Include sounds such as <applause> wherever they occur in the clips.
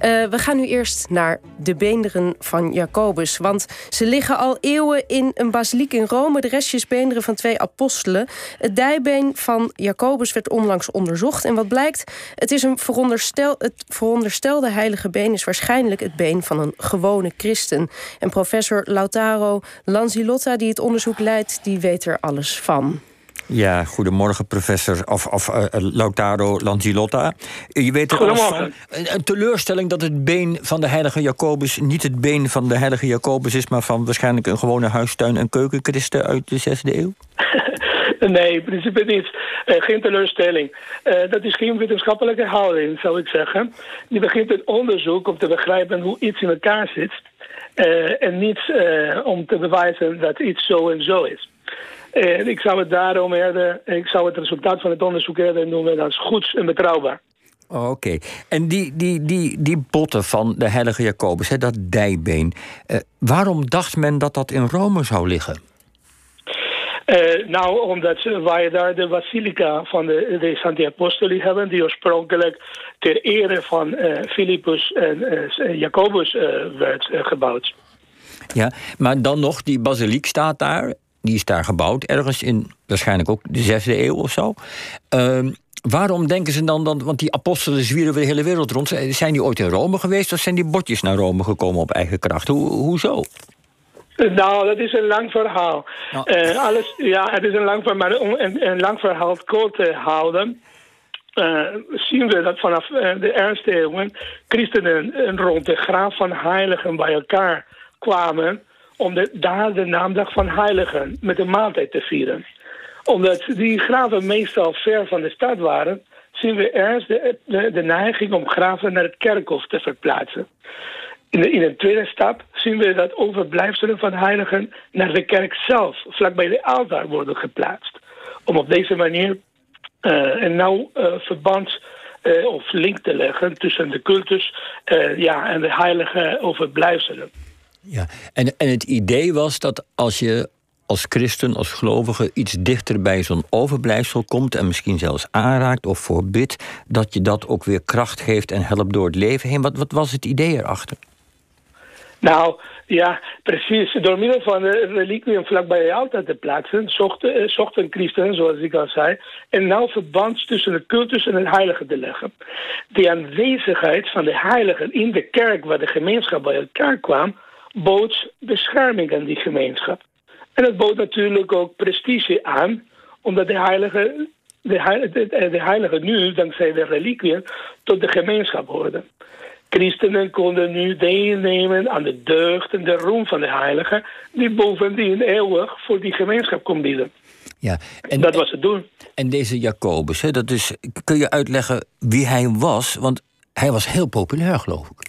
we gaan nu eerst naar de beenderen van Jacobus. Want ze liggen al eeuwen in een basiliek in Rome. De restjesbeenderen van twee apostelen. Het dijbeen van Jacobus werd onlangs onderzocht. En wat blijkt? Het is een veronderstel, het veronderstelde heilige been is waarschijnlijk het been van een gewone christen. En professor Lautaro Lanzilotta, die het onderzoek leidt, die weet er alles van. Ja, goedemorgen professor, of, of uh, Lautaro Lanzilotta. Je weet er alles van. Een, teleurstelling dat het been van de heilige Jacobus... niet het been van de heilige Jacobus is... maar van waarschijnlijk een gewone huistuin- en keukenchristen uit de 6e eeuw? <laughs> Nee, in principe niet. Uh, geen teleurstelling. Uh, dat is geen wetenschappelijke houding, zou ik zeggen. Die begint een onderzoek om te begrijpen hoe iets in elkaar zit. Uh, en niet om te bewijzen dat iets zo en zo is. En ik zou het daarom eerder, ik zou het resultaat van het onderzoek eerder noemen als goed en betrouwbaar. Oh, Oké. En die, die, die, die botten van de heilige Jacobus, hè, dat dijbeen. Uh, waarom dacht men dat dat in Rome zou liggen? Uh, nou, omdat wij daar de basilica van de, de Santi Apostoli hebben... die oorspronkelijk ter ere van uh, Philippus en Jacobus werd gebouwd. Ja, maar dan nog, die basiliek staat daar die is daar gebouwd, ergens in waarschijnlijk ook de zesde eeuw of zo. Uh, waarom denken ze dan, dan, want die apostelen zwieren weer de hele wereld rond. Zijn die ooit in Rome geweest of zijn die botjes naar Rome gekomen op eigen kracht? Hoe, hoezo? Nou, dat is een lang verhaal. Nou. Uh, alles, ja, het is een lang verhaal, maar om een, een lang verhaal kort te houden... Uh, zien we dat vanaf de eerste eeuwen christenen rond de graaf van heiligen bij elkaar kwamen om de, daar de naamdag van heiligen met een maaltijd te vieren. Omdat die graven meestal ver van de stad waren... zien we eerst de, de, neiging om graven naar het kerkhof te verplaatsen. In, de, in een tweede stap zien we dat overblijfselen van heiligen... naar de kerk zelf, vlakbij de altaar, worden geplaatst. Om op deze manier uh, een nauw uh, verband... Uh, of link te leggen tussen de cultus ja, en de heilige overblijfselen. Ja, en, en het idee was dat als je als christen, als gelovige, iets dichter bij zo'n overblijfsel komt en misschien zelfs aanraakt of voorbidt, dat je dat ook weer kracht geeft en helpt door het leven heen. Wat, wat was het idee erachter? Nou, ja, precies. Door middel van de reliquieën vlakbij je altaar te plaatsen, zochten, eh, zochten christenen, zoals ik al zei, een nauw verband tussen de cultus en het heilige te leggen. De aanwezigheid van de heiligen in de kerk waar de gemeenschap bij elkaar kwam, bood bescherming aan die gemeenschap. En het bood natuurlijk ook prestige aan, omdat de heilige, de heilige, de heilige nu, dankzij de reliquieën, tot de gemeenschap hoorden. Christenen konden nu deelnemen aan de deugd en de roem van de heilige, die bovendien eeuwig voor die gemeenschap kon bieden. Ja, en, dat was het doen. En deze Jacobus, hè, dat is, kun je uitleggen wie hij was? Want hij was heel populair, geloof ik.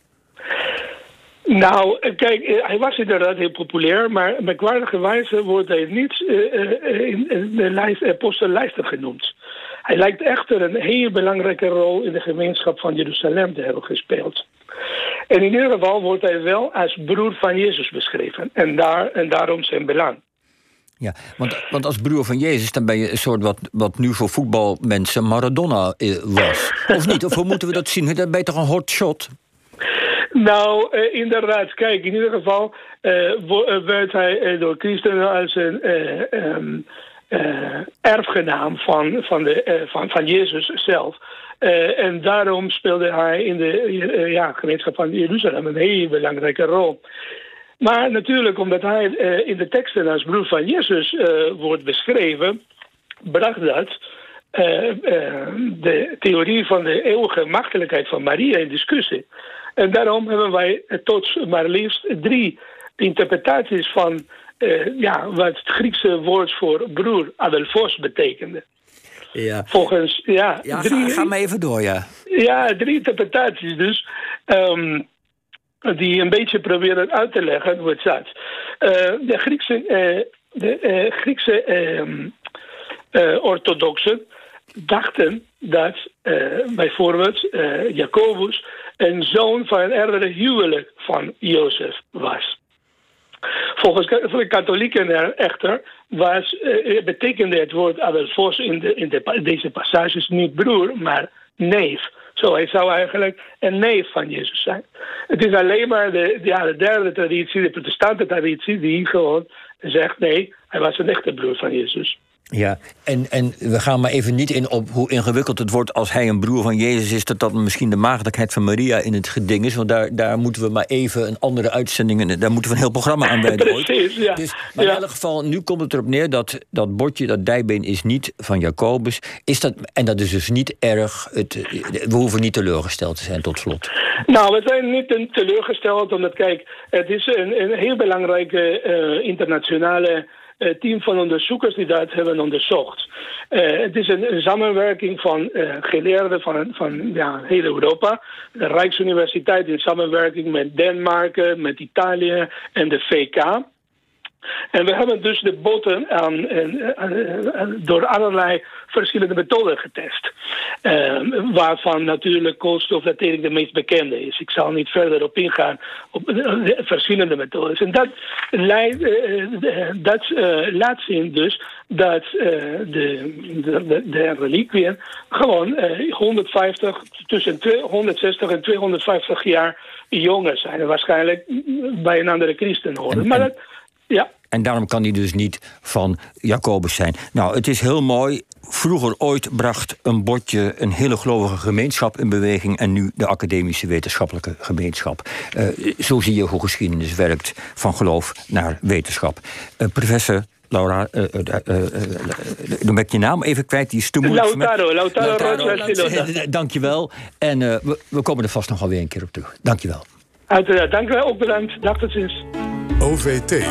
Nou, kijk, eh, hij was inderdaad heel populair, maar merkwaardigerwijze wordt hij niet uh, in de lijst, apostellijsten genoemd. Hij lijkt echter een heel belangrijke rol in de gemeenschap van Jeruzalem te hebben gespeeld. En in ieder geval wordt hij wel als broer van Jezus beschreven. En, daar, en daarom zijn belang. Ja, want, want als broer van Jezus, dan ben je een soort wat, wat nu voor voetbalmensen Maradona was. Of niet? Of hoe moeten we dat zien? Dan ben je toch een hot shot? Nou, uh, inderdaad. Kijk, in ieder geval uh, werd hij door christenen als een um, erfgenaam van, van, de, van, van Jezus zelf. en daarom speelde hij in de ja, gemeenschap van Jeruzalem een heel belangrijke rol. Maar natuurlijk, omdat hij in de teksten als broer van Jezus wordt beschreven, bracht dat de theorie van de eeuwige machtelijkheid van Maria in discussie. En daarom hebben wij tot maar liefst drie interpretaties van uh, ja, wat het Griekse woord voor broer adelfos betekende. Ja. Volgens, ja, ja drie, ga, maar even door, ja. Ja, drie interpretaties dus. Um, die een beetje proberen uit te leggen hoe het zat. Uh, de Griekse, uh, de, Griekse ehm, orthodoxen dachten dat bijvoorbeeld Jacobus een zoon van een eerdere huwelijk van Jozef was. Volgens de katholieken echter was, eh, betekende het woord Adelfos in, in de, deze passages niet broer, maar neef. Zo, hij zou eigenlijk een neef van Jezus zijn. Het is alleen maar de, ja, de derde traditie, de protestante traditie, die gewoon zegt: nee, hij was een echte broer van Jezus. Ja, en, en we gaan maar even niet in op hoe ingewikkeld het wordt als hij een broer van Jezus is, dat dat misschien de maagdelijkheid van Maria in het geding is. Want daar, daar moeten we maar even een andere uitzending, daar moeten we een heel programma aan <laughs> wijden. Precies, ja. Dus, maar in elk geval, nu komt het erop neer dat dat bordje, dat dijbeen is niet van Jacobus. Is dat, en dat is dus niet erg, het, we hoeven niet teleurgesteld te zijn tot slot. Nou, we zijn niet teleurgesteld, omdat kijk, het is een, een heel belangrijke uh, internationale uh, team van onderzoekers die dat hebben onderzocht. Uh, het is een, samenwerking van uh, geleerden van, van ja, heel Europa. De Rijksuniversiteit in samenwerking met Denemarken, met Italië en de VK. En we hebben dus de botten aan, aan, aan, door allerlei verschillende methoden getest. Uh, waarvan natuurlijk koolstofdatering de meest bekende is. Ik zal niet verder op ingaan op de verschillende methodes. En dat, leidt, uh, dat laat zien dus dat de, de, de reliquieën gewoon 150, tussen 160 en 250 jaar jonger zijn. En waarschijnlijk bij een andere christen horen. Maar dat, ja. En daarom kan hij dus niet van Jacobus zijn. Nou, het is heel mooi. Vroeger ooit bracht een bordje een hele gelovige gemeenschap in beweging... en nu de academische wetenschappelijke gemeenschap. Uh, zo zie je hoe geschiedenis werkt van geloof naar wetenschap. Uh, professor Laura, uh, uh, uh, dan ben ik je naam even kwijt. Die is te moeilijk Lautaro, Lautaro, Lautaro <laughs> Dankjewel. En we, we, komen er vast nog wel weer een keer op terug. Dankjewel. Uiteraard, dank u wel. Ook bedankt. Dag tot ziens. OVT